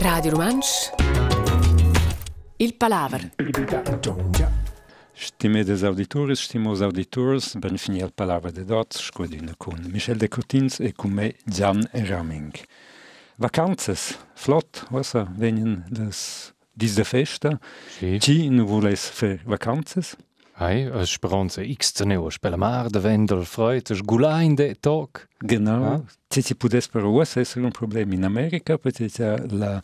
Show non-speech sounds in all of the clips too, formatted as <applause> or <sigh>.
Radio Romansch Il Palaver Stimedes auditores, stimos auditors, ben fini al Palaver de dots, squadina con Michel de Cotins e con me Gian Raming. Vacanzas, flott, ossa, venen les dis de festa. Sì. Ci nu voles fer vacanzas? Hai, a speranza X teneu, spela mar de vendel freut, es gulain de tog. Genau. Ah. Se ci pudes per ossa essere un problem in America, perché la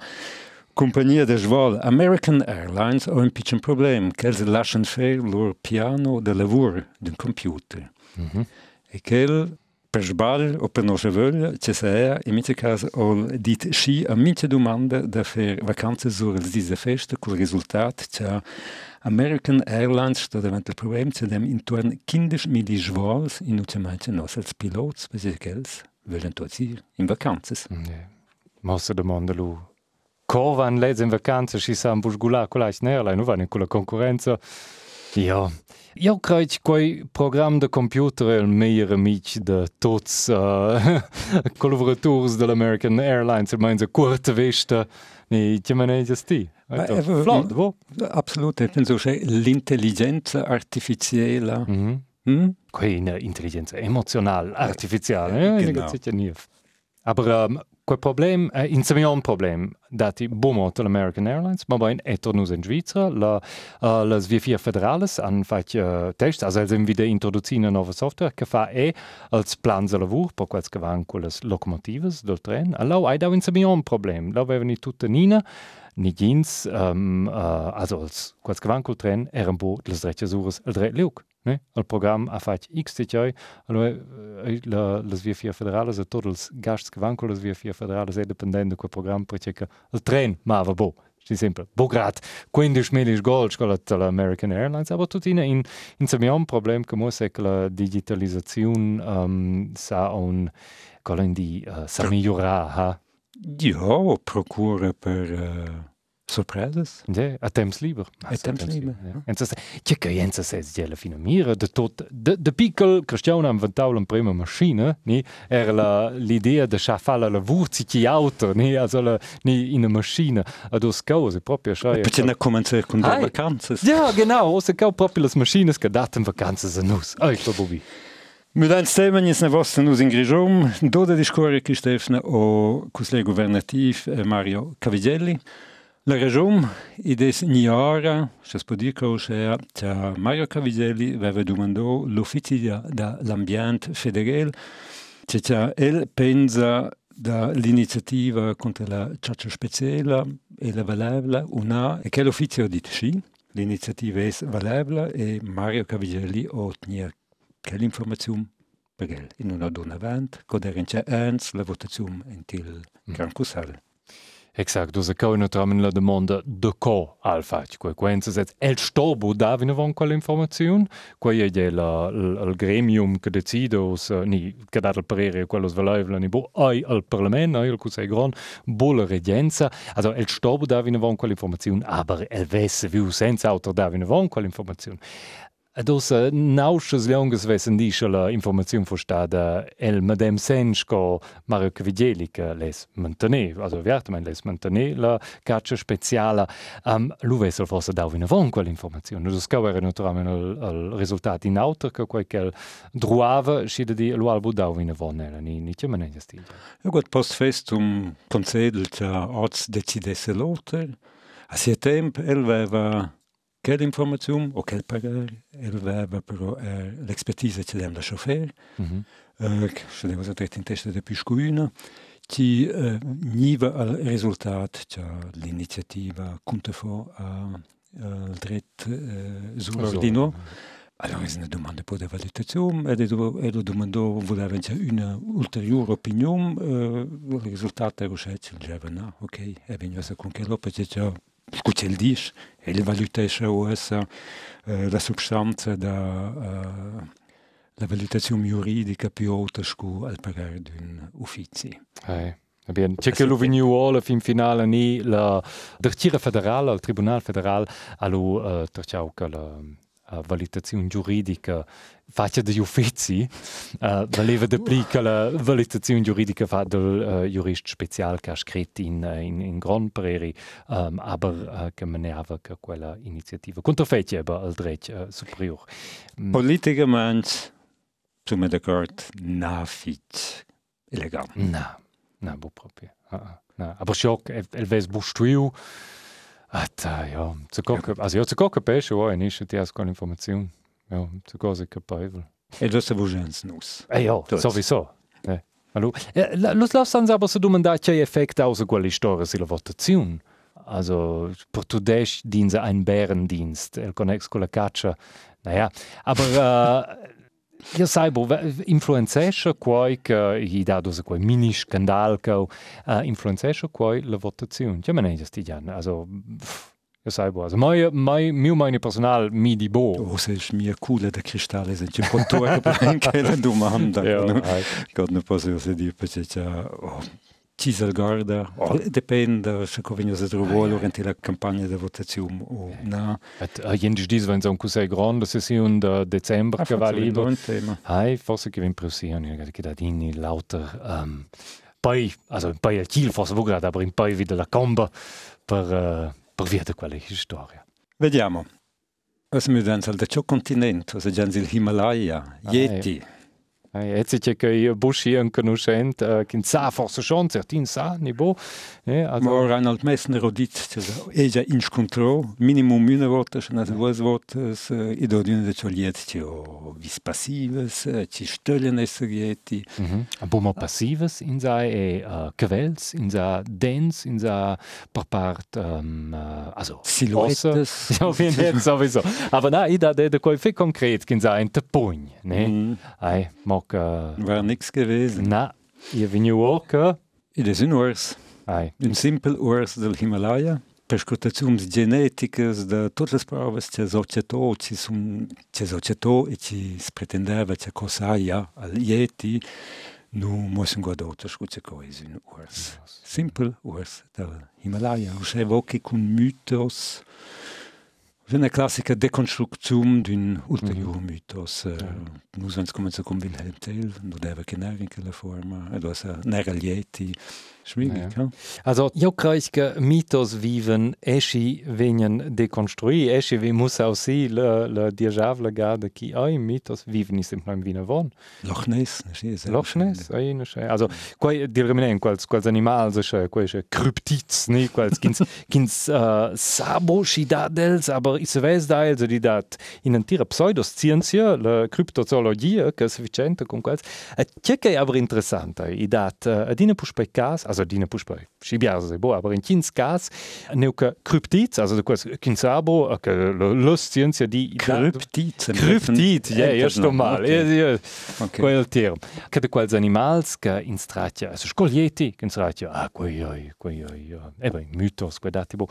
compagnia de Schwal American Airlines ha un piccolo problem, che se lasciano fare il loro piano de lavoro d'un computer. Mhm. E che per sbaglio o per non voglia, ci sia, in questo caso, ho dit sì a mince domande da fare vacanze su diese feste, con il risultato che American Airlines sta davanti al problema, dem intorno 15 mili schwals in ultimamente nos als pilots, perché che vogliono tutti in vacanze. Ja. Mossa demanda lu. Co van leds in vacanza, si sa un busgula con la Airline, nu van in quella concorrenza. Ja. Io credo che quel programma de computer è il migliore amico di tutti uh, collaboratori <laughs> dell'American Airlines, ma in una corta vista, ne ci maneggia sti. Ma è vero. Flott, wo? Absolut, ich penso che l'intelligenza artificiale Mhm. hm? Quei eine Intelligenz emotional, artificiale, ja, genau. genau. sicher nie. Aber um, quel problem è in un problem dati bomo American Airlines, ma poi etto nus in Svizzera, la uh, las via vier federales han fatto uh, test, also els wieder introducina una nuova software che fa e als plan de lavur per quels che van quelle locomotives del tren. Allora hai da un un problem, da avevano tutte nina ni gins, um, uh, also als quels che van col tren eran bo les drecce sures el dret liuk. Ne? Il programma ha fatto X titjoi, allora eh, la, le vie vier federales e tots els gasts que van con les vie vier federales è dependent de quel programma perché che il tren ma va bo. Sti sempre, bo grad, 15 milis gold scolat l'American Airlines, aber tut in in in zum un problem che muss è che la digitalizzazione um, sa un colin di uh, sa migliorare, ha? Ja, procura per uh, surprises. Ja, a temps liber. A temps liber, ja. En das, ja, che jenza ses gela fina mira, de tot, de, de piccol Cristiano ha inventato la prima macchina, ni, era la, l'idea de schaffare la vurzichi auto, ni, also la, ni in una macchina, ad os cose, proprio schei. Perché ne comincia con le vacanze. Ja, genau, os cau proprio las machinas che daten vacanzas a nus. Ai, to bobi. Mudan Stevenis ne vostra nus in Grigium, dode discorre che Stefano o cusle governativ eh, Mario Cavigelli. La region ides niora, se si può dire che c'è Mario Cavigelli aveva domandato l'ufficio dell'ambiente federale, che c'è el pensa dall'iniziativa contro la caccia speciale e la valevla una, e che l'ufficio ha detto sì, l'iniziativa è valevla e Mario Cavigelli ottenere quelle informazioni perché in una donna avanti, quando era in c'è eins, la votazione in il Gran Cussale. Exact, dus cau naturalment la demanda de co al faig, quei quenza sets el stobu davina von quella informazione, quei è il, il, gremium che decide os, uh, ni, che dat il parere quello svelevla ni bo, ai al parlament, ai al cusei gran, bo la regenza, also el stobu davina von quella informazione, aber el vesse viu senza autor davina von quella informazione. dos äh, nausches Leungeswessen Dicheller Informationun vu Stade el mat dem Senschko mar Kvidjelike les Montané, also Wertmen les Montané la Katsche Spezialer am Luwessel fo se dawin Wonkel Informationun. Dus kawer naturament al Resultat in Auter ke koikel Droave schiede Di lo albu dawine wonnellen nit man stil. Jo got postfestum konsedelt Orts decidesse Lotel. A si temp elveva quelle informazione o quel parere, el aveva però eh, l'expertise che dem la chauffeur, Mm -hmm. eh, se devo sapere in testa de piscuina, ci eh, niva al risultat c'ha l'iniziativa conta fo a al dret eh, subordino. Allora è una domanda poi di valutazione e lo domandò voleva c'è una ulteriore opinione eh, il risultato era che diceva no, ok, e veniva con che lo perché c'è Scusa il dice, e il valutasce essa eh, la sostanza da eh, la valutazione giuridica più alta scu al parere d'un ufficio. Hey. Bien, c'è che lo veniu alla fin finale ni la dertira federal, al tribunal federal, allo uh, terciau che la uh, valutazione giuridica fatta degli uffizi, uh, valeva d'applica la valutazione giuridica fatta dal uh, jurist speciale che ha scritto in, in, in Grand Prairie, um, aber uh, che meneava che quella iniziativa. Fece aber al dretto uh, superiore? Mm. Politicamente, sono d'accordo, na fit illegal. No, no, proprio. Uh, uh, no. Aber schon, el, el ves bustuiu, At, ja, zu gucken, also ja, zu gucken, pesce, ja, ist die erst keine Information. Ja, zu cose capabel. E das ist wogens nus. Eh ja, sowieso. Eh. Allora, eh, los lasst aber so domandare che effekt aus quella storia sulla votazione. Also, per tudesch diense ein Bärendienst, el connex con la caccia. Naja, aber jaz saj bo influencerša koj, ki eh, e dado za koj mini škandalkov, uh, influencerša koj la votazione. Cioè, ma ne giusti gian, also... Pff. Ja, sei boas. Mai, mai, mio meine Personal, mi di bo. <laughs> Oh, se ich mir coole de Kristalle sind ich von Tor geblanke, du Mann. Ja, Gott, ne passe, was ich dir, bitte, ja, oh. Ci si guarda, oh, dipende se come si trova durante la campagna di votazione o no. Et, uh, jendisch dies, wenn so un così grande session de Dezember che va lieber. un. Hai, forse che vi impressioni, che da dini lauter, um, poi, also, poi il Kiel forse vuoi grad, aber in poi wieder la comba per, uh, per via di quella storia. Vediamo. Cosa mi danno da ciò continente, se già il Himalaya, Ah, Yeti. Hai, et sich che i buschi un conoscent, uh, kin sa forse schon, certin sa, ni bo. Also, Ma Reinhold Messner che è già incontro, minimum una volta, se non due volte, e da una di ciò Yeti ci ho vis passives, ci stellen essere Yeti. Mhm. Ein Bummer Passives in sei e uh, Quels, in sei Dance, in sei per part, um, uh, also Silhouettes. <laughs> Ja, auf jeden Fall sowieso. Aber nein, ich da de quel viel konkret, in sei ein Tepugn, ne? Mhm. Ei, York. Äh, Wäre nichts gewesen. Nein, ich bin in New York. Äh. Ich das in Urs. Ai. In simpel Urs del Himalaya. Prescutațium genetică, de toate spravă, ce societo, ce sunt, ce societo, ce pretendeva, ce cosa ia, al ieti, nu mosim goda otaš cu ce coezi în urs. Simpel urs del Himalaya, ușe vochi cu mytos, Una classica deconstruzione di un ulteriore mythos. Uh, Noi siamo cominciati con Wilhelm Tell, non deve che in quella forma. Ed era nera Yeti. Schwierig, Ja. ja. Also, io credo che mitos viven esci venien deconstrui, esci vi muss aussi le, le diajavle gade ki ai mitos viven is im plan vina von. Loch Ness, ne, sì, sehr Loch Ness, ai ne. Also, quai dir remenen quals quals animal so sche, quai sche cryptids, ne, quals kins kins <laughs> uh, sabo shidadels, aber is ves da also di dat in en tira pseudoscientia, la cryptozoologia, che è sufficiente con quals. E che che è aber interessante, i dat uh, adine puspei cas, also adine puspei. Schibiar se bo, aber in kins cas, neu che cryptids, also de quals kins sabo, che lo scientia di Kryptid. Cryptid, ja. Ja, Okay. ja. Okay. Quel term. Che de quels animals che in stratia, also scoglieti, che in stratia, ah, quei, quei, eh beh, mythos, quei dati, bo,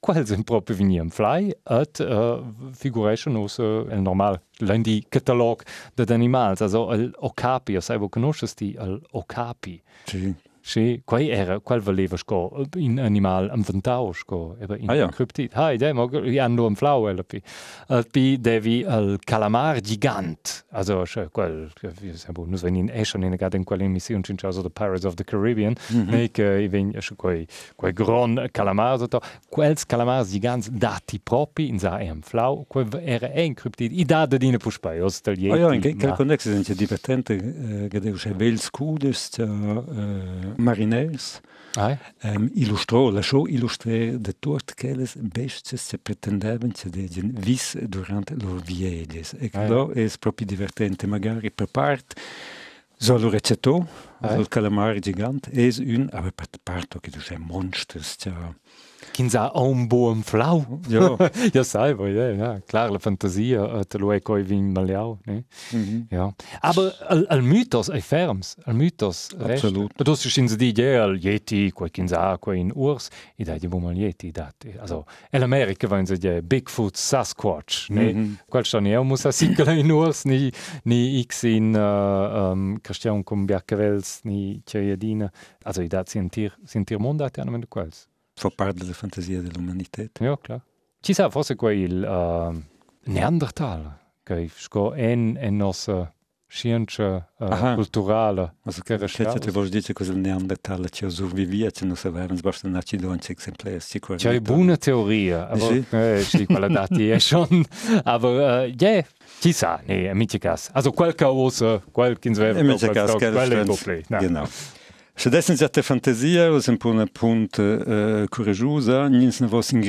quel sind proprio vini am fly, et uh, figuration us uh, el normal, l'endi catalog de animals, also el okapi, sai, vo conoscesti el okapi. Sì. Sì, quei era, quel valeva sco in animal inventau sco, eba in Ah, ja. cryptid. Hai, dai, mo i hanno un flau. El pi devi el calamar gigant. Also, sche, quel, wir sabo, nus wenn in Eschen in gad in quelle emission cin the Pirates of the Caribbean, Mhm. ne che i ven sche quei quei gron calamar so quels calamar gigants dati propi in sa em flau, quel era ein cryptid. I da de dine puspai, os del Ah ja, in yeti. quel connesso sono divertenti, eh, che devo sapere il scudes, eh, mariners, Hai? um, illustrò, lasciò illustrare de tutte quelle bestie che pretendevano che degli vis durante le loro vieglies. E Ah, ja. quello è proprio divertente, magari per parte, solo recetto, Ja. il calamari gigante, è un, aber per parte che tu sei monsters, cioè, Kin sa un buon flau. ja, ja, sai, ja, ja, klar, la fantasia, te lo coi vin maliau, ne? mhm. Ja. Aber al, al mythos è ferms, al mythos. Absolut. Du hast schon die Idee, al Yeti, quei kin sa, quei in Urs, i dai di buon Yeti, dat. Also, in Amerika wenn sie die Bigfoot Sasquatch, ne? Mhm. Quel sta ne muss a sicla in Urs, ni, ni x in uh, um, Christian cum Biacavels, ni Ciaiadina. Also, i dat sentir, sentir mondati hanno meno quels. Fa parte della fantasia dell'umanità. Ja, klar. Ci sa forse quel uh, Neandertaler, che sco en en nostra scienza uh, Aha. culturale. Also, che che te vuol dire che il Neandertaler ci sopravvivia, ci non sapevano, basta naci don exemplare, sicuramente. C'è una buona teoria, aber Sì. eh, sì, quella dati è schon, aber äh, ja, ci sa, ne, amici cas. Also qualche cosa, qualche inzweve, E invece cas, che quelle è doble. No. Genau. Se dessen certa fantasia, was un po' una punta uh, coraggiosa, nins na vos in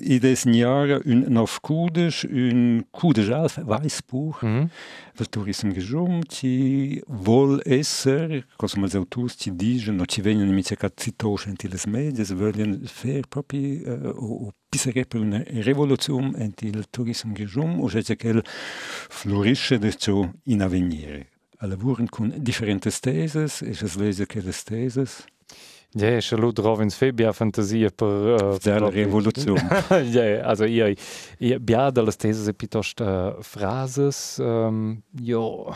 i des niara un nov kudes, un kudes alf, Weißbuch, Mhm. per turism grigium, ci vol esser, cosa mal autus ci digen, no ci vengono mica cat citos enti les medias, vogliono fer proprio uh, o, o pisare per una rivoluzione enti il turism grigium, o c'è che florisce de in avvenire. A lavoren con differentes teses, e es lese che les teses, Ja, schon laut Rovins Febia Fantasia per... Äh, per- Revolution. <laughs> ja, also io, io biada le stesse piuttosto uh, frases, um, jo,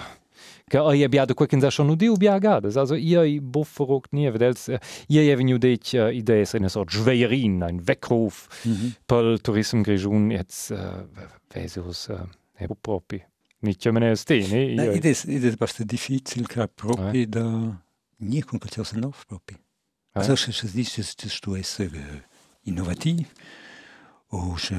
che io biada quel che in schon udiu biagadas, also io bufferogt nie, vedels, uh, io je venu deit uh, idees in so Schwerin, ein Weckruf Mhm. pel Tourism Grigiun jetzt, uh, vesus, uh, e propi. Meine ste, ne? Nein, Io- ides, ides basta difficil, che proprio da... Nie con qualcosa nov proprio. Ah. Also, se es dice, es tu essere uh, innovativ, o se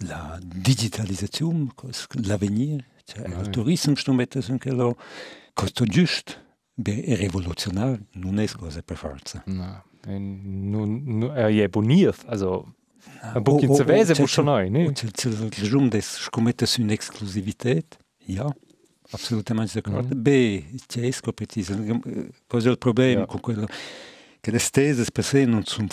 la digitalizzazione, cos- l'avenir, cioè Ah, il ja. turismo sto mettendo anche lo costo giusto, beh, è rivoluzionario, non è cosa per forza. Na, en, nu, nu, er je boniert, also, In muss schon neu, ne? il resumo des scommettes un'esclusività, ja, assolutamente d'accordo. Mhm. Beh, c'è scopertisa, poi c'è il problema Ja. con quello che le stesse per sé non sono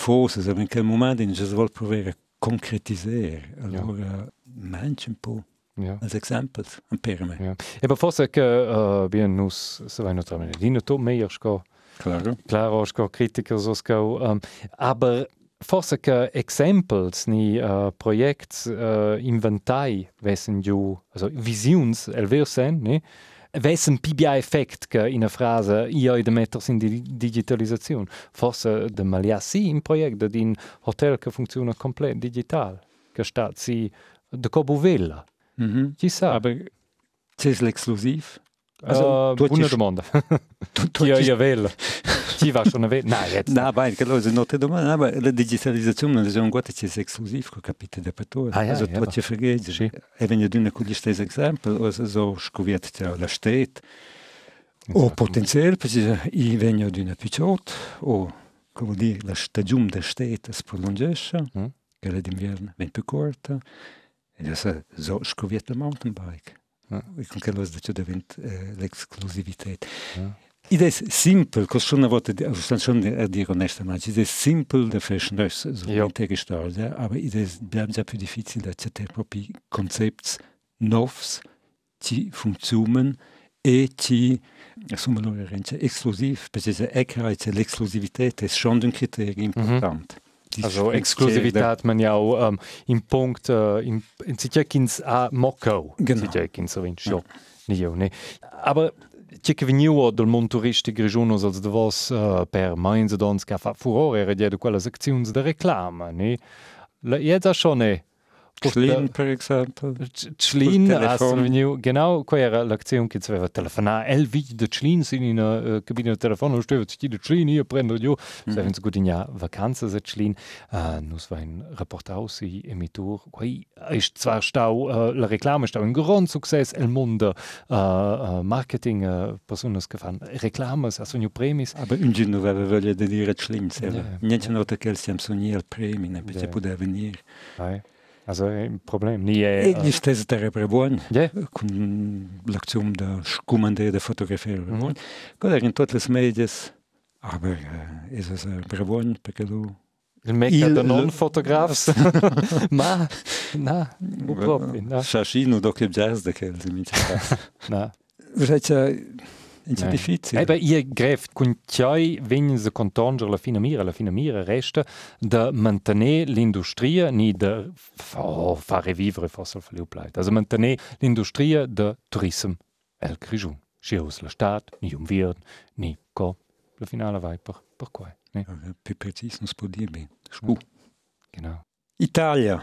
ma in quel momento non si vuole provare a concretizzare. Allora, mangia un po' Ja. als esempio, un per me. Ja. Aber forse che uh, bien nus se vai notre mene. Dino to meier sco Claro. claro sco critiker so sco um, aber forse che examples ni uh, projects uh, inventai wessen ju also visions el ver sen ne wessen pibia effekt che in a frase io de metters in di digitalisation forse de maliassi in project de din hotel che funziona komplett digital che stat si de cobuvella Mhm. ci sa Aber c'è l'exclusiv. Also, Also, uh, buona domanda. <laughs> Tu, tu io velo? Chi va schon velo? Nein, jetzt. No, vai, che lo è notte domani, no, ma la digitalizzazione non è un guarda c'è esclusiv, che capite per tu. Ah, ja, also, ja, tu ci freghi. Sì. E wenn du con gli stessi esempi, also, so scoviert la stet, o potenziell, perché i vengo di una picciot, o, come dire, la stagione da stet es prolungesce, Mm. che la d'inverno viene più corta, e adesso so scoviert la mountain bike. Ah. E con quello da ciò diventa eh, l'esclusività. Ja. Id è simpel, cos schon a volta, sto schon a dire onestamente, id è simpel da fashion so Ja. der Gestalt, ja, aber id è bleibt difficile da c'è proprio concepts novs, ci funzionen e ci insomma loro rende exclusiv, perché c'è l'esclusività, è schon un criterio importante. Die Also spricht Exklusivität man ja auch ähm, im Punkt äh, in Sitjekins a Mokko. Genau. Sitjekins so in schon. Nio, ne. Aber Tike veniu del Montoriste Grijonos als de was uh, per Mainze dans ka fa furore di de quella secziuns de reclama, ne? La jeda schon e. Eh? Schlien, per hast telefon. veniu, genau, quella era l'azione che doveva telefonare. El vid de Schlin sin in una uh, cabina de telefono, steva ci de Schlin, io prendo io. Mhm. Se in ja vacanze se Schlin, uh, nus va in reportaus i emitur. Quai ist zwar stau, uh, la reclame stau un gran success el mondo uh, uh, marketing uh, personas che fan reclames, as veniu premis. Aber un giorno aveva voglia di dire Schlien, Ja. niente nota che siamo sognati al premio, perché Ja. poteva venire. Ai. Also ein Problem. Nie, E uh, gli stessi terreni buoni. ja, con l'azione da scomandare da fotografare. Mm Mhm. -hmm. Era in tutte le medie, aber äh, es ist äh, buon perché du il mecca Il- de non fotografs. Ma, na, Äh, proprio, na. Shashino do che jazz da che si mince fa. na. Vedete, è Nee. difficile. Eben, ihr greift con ciai vengono se contonger la fina mira, la fina mira resta de mantenere l'industria ni de oh, fare vivere forse il pleit. Also mantenere l'industria de tourism el Grigion. Schius la stat, ni um virt, ni co. La finale vai per, per qua. Ne? Eh, Più preciso non si può dire bene. Scu. Genau. Italia.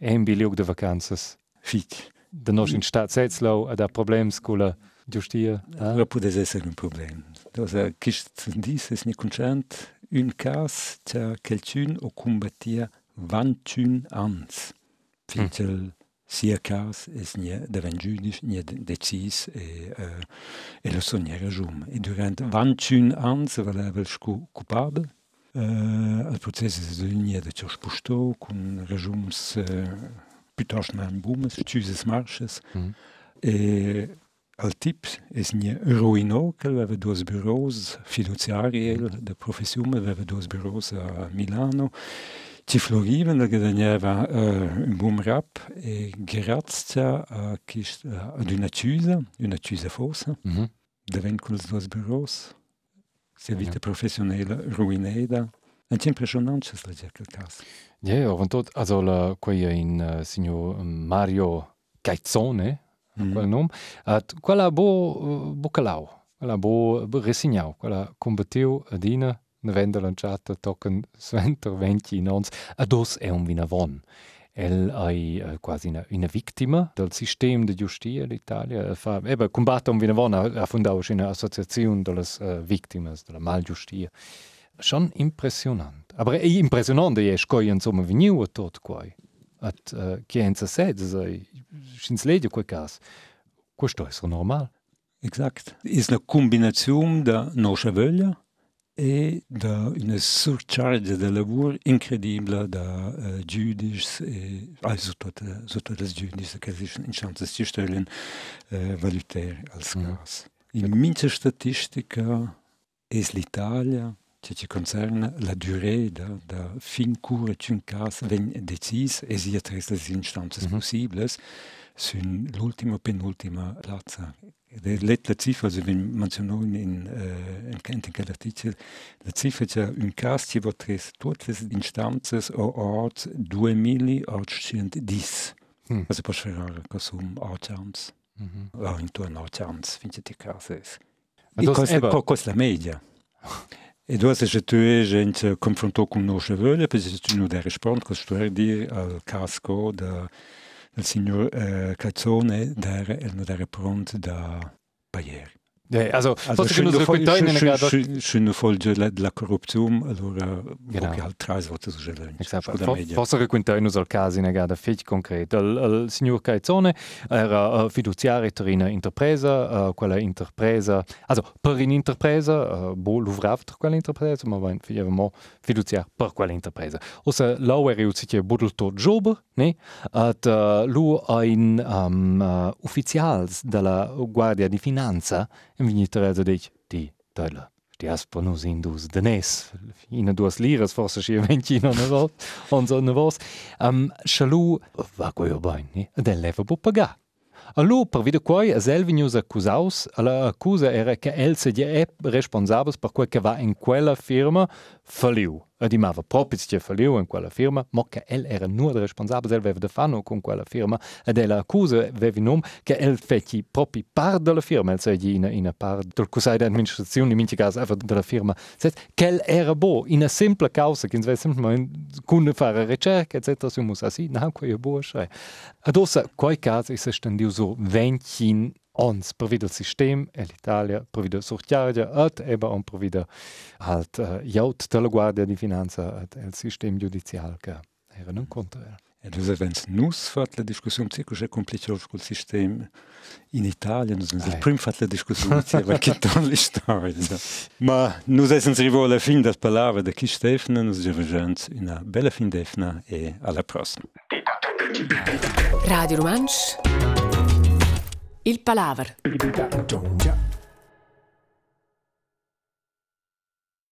Ein Billig de vacances. fit. Da nos in stat Setzlau da problems con la Ah? Lo può essere un problema. Cosa che dice è concent un cas c'è quelcun o combattia 21 ans. Fins mm sia cas es nie de ven judis nie decis e uh, e lo soniera jum e durant 21 ans val evel sco culpabel uh, al proces es nie de ciò spusto con rejums uh, piuttosto man bumes ciuses marches mm. e al tip es nie ruino che aveva due bureaus fiduciari de professione aveva due bureaus a Milano ci floriven, che danieva uh, un buon rap e grazie a, ad una chiusa, una chiusa fossa, mm -hmm. davanti con due bureaus, si vita ja. professionelle ruinata. È impressionante quel caso. Ja, yeah, und dort, also la, qui in uh, signor Mario Gaizzone, mm -hmm. quel nome, at quella bo uh, bocalau, quella bo resignau, quella combattiu adina venda lanciata toccano sventer venti nons ados è un vinavon. El è uh, quasi una, una vittima del sistema di giustizia d'Italia. Fa eba combatte un vinavon ha, ha fondato un'associazione delle uh, vittime della malgiustizia schon impressionant. Aber è impressionante è che insomma veniu tot qua at uh, chienza sed sei schins ledio quel cas questo è normal Exakt. Ist eine Kombination der nostra voglia e da una surcharge de lavoro incredibile da uh, giudici e also tutte, tutte le giudici che si in chance di stellen uh, valutare als mm. caso. In mince statistica è l'Italia che ci concerne la durée da, da fin cura un caso ven decis e sia tre le instanze mm -hmm. possibles sun l'ultima penultima plaza la cifra, also wenn man so in, in, äh, in, in artikel, la cifra c'è un caso che va tres tutte le istanze o art 2810. Mm. Also per sferrare cosum archans. Mm -hmm. O intorno archans, finché ti cases. E cosa, cosa la media. <laughs> E tu se tu gente confrontou com nostra voglia, perché tu non devi rispondere, cosa sto dire al casco da il signor eh, Calzone dare, non dare pronto da Bayer. Ja, also, also schön, schön, schön folge della corruzione, allora genau. che altra cosa su Esatto, forse quintaino al caso in gada feci concreto. Il, il signor Caizone era uh, fiduciario per una impresa, uh, quella impresa, also per un'impresa, uh, bo l'uvrava per quella impresa, ma ben figliavamo fiduciario per quella impresa. Ossa lau era uscito budel tot job, ne? At uh, lu ein um, uh, ufficials della Guardia di Finanza Vignetereza dic, di, tălă, știați pânus indus dănes, ina duas liras, forse și vencina nevos, onzo nevos, um, șalu, va coi o bani, del leva bu paga. Allora, per vedere qua, a Selvinius accusaus, la accusa era che el se è responsabile per quel che va in quella firma falliu. Ed imava proprio che falliu in quella firma, ma che el era nur responsabile, el aveva da fare con quella firma, ed la accusa aveva nome che el feci proprio parte della firma, el sei in una parte del Consiglio d'amministrazione, in minti casi della firma, che el era bo, in una semplice causa, che invece semplicemente con fare ricerca, eccetera, si musa sì, no, qua è bo, cioè. Ad ossa, quei casi si stendiu so 20 ons per videl sistem e l'Italia per videl sortiarja et eba on per videl halt uh, jaut della Guardia di Finanza et il sistem giudizial che era non contro el. E dus avens nus fat la discussione circa che complicio col sistema in Italia, nus avens il prim fat la discussione circa che <laughs> ton li storia. Ma nus essens rivo alla fin das palabra de Kish Stefna, nus giovagents una bella fin defna e alla prossima. Radio Romansch Il Palaver.